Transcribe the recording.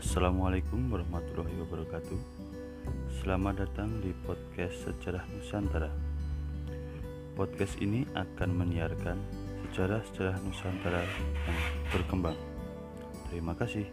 Assalamualaikum warahmatullahi wabarakatuh. Selamat datang di podcast Sejarah Nusantara. Podcast ini akan menyiarkan sejarah-sejarah Nusantara yang berkembang. Terima kasih.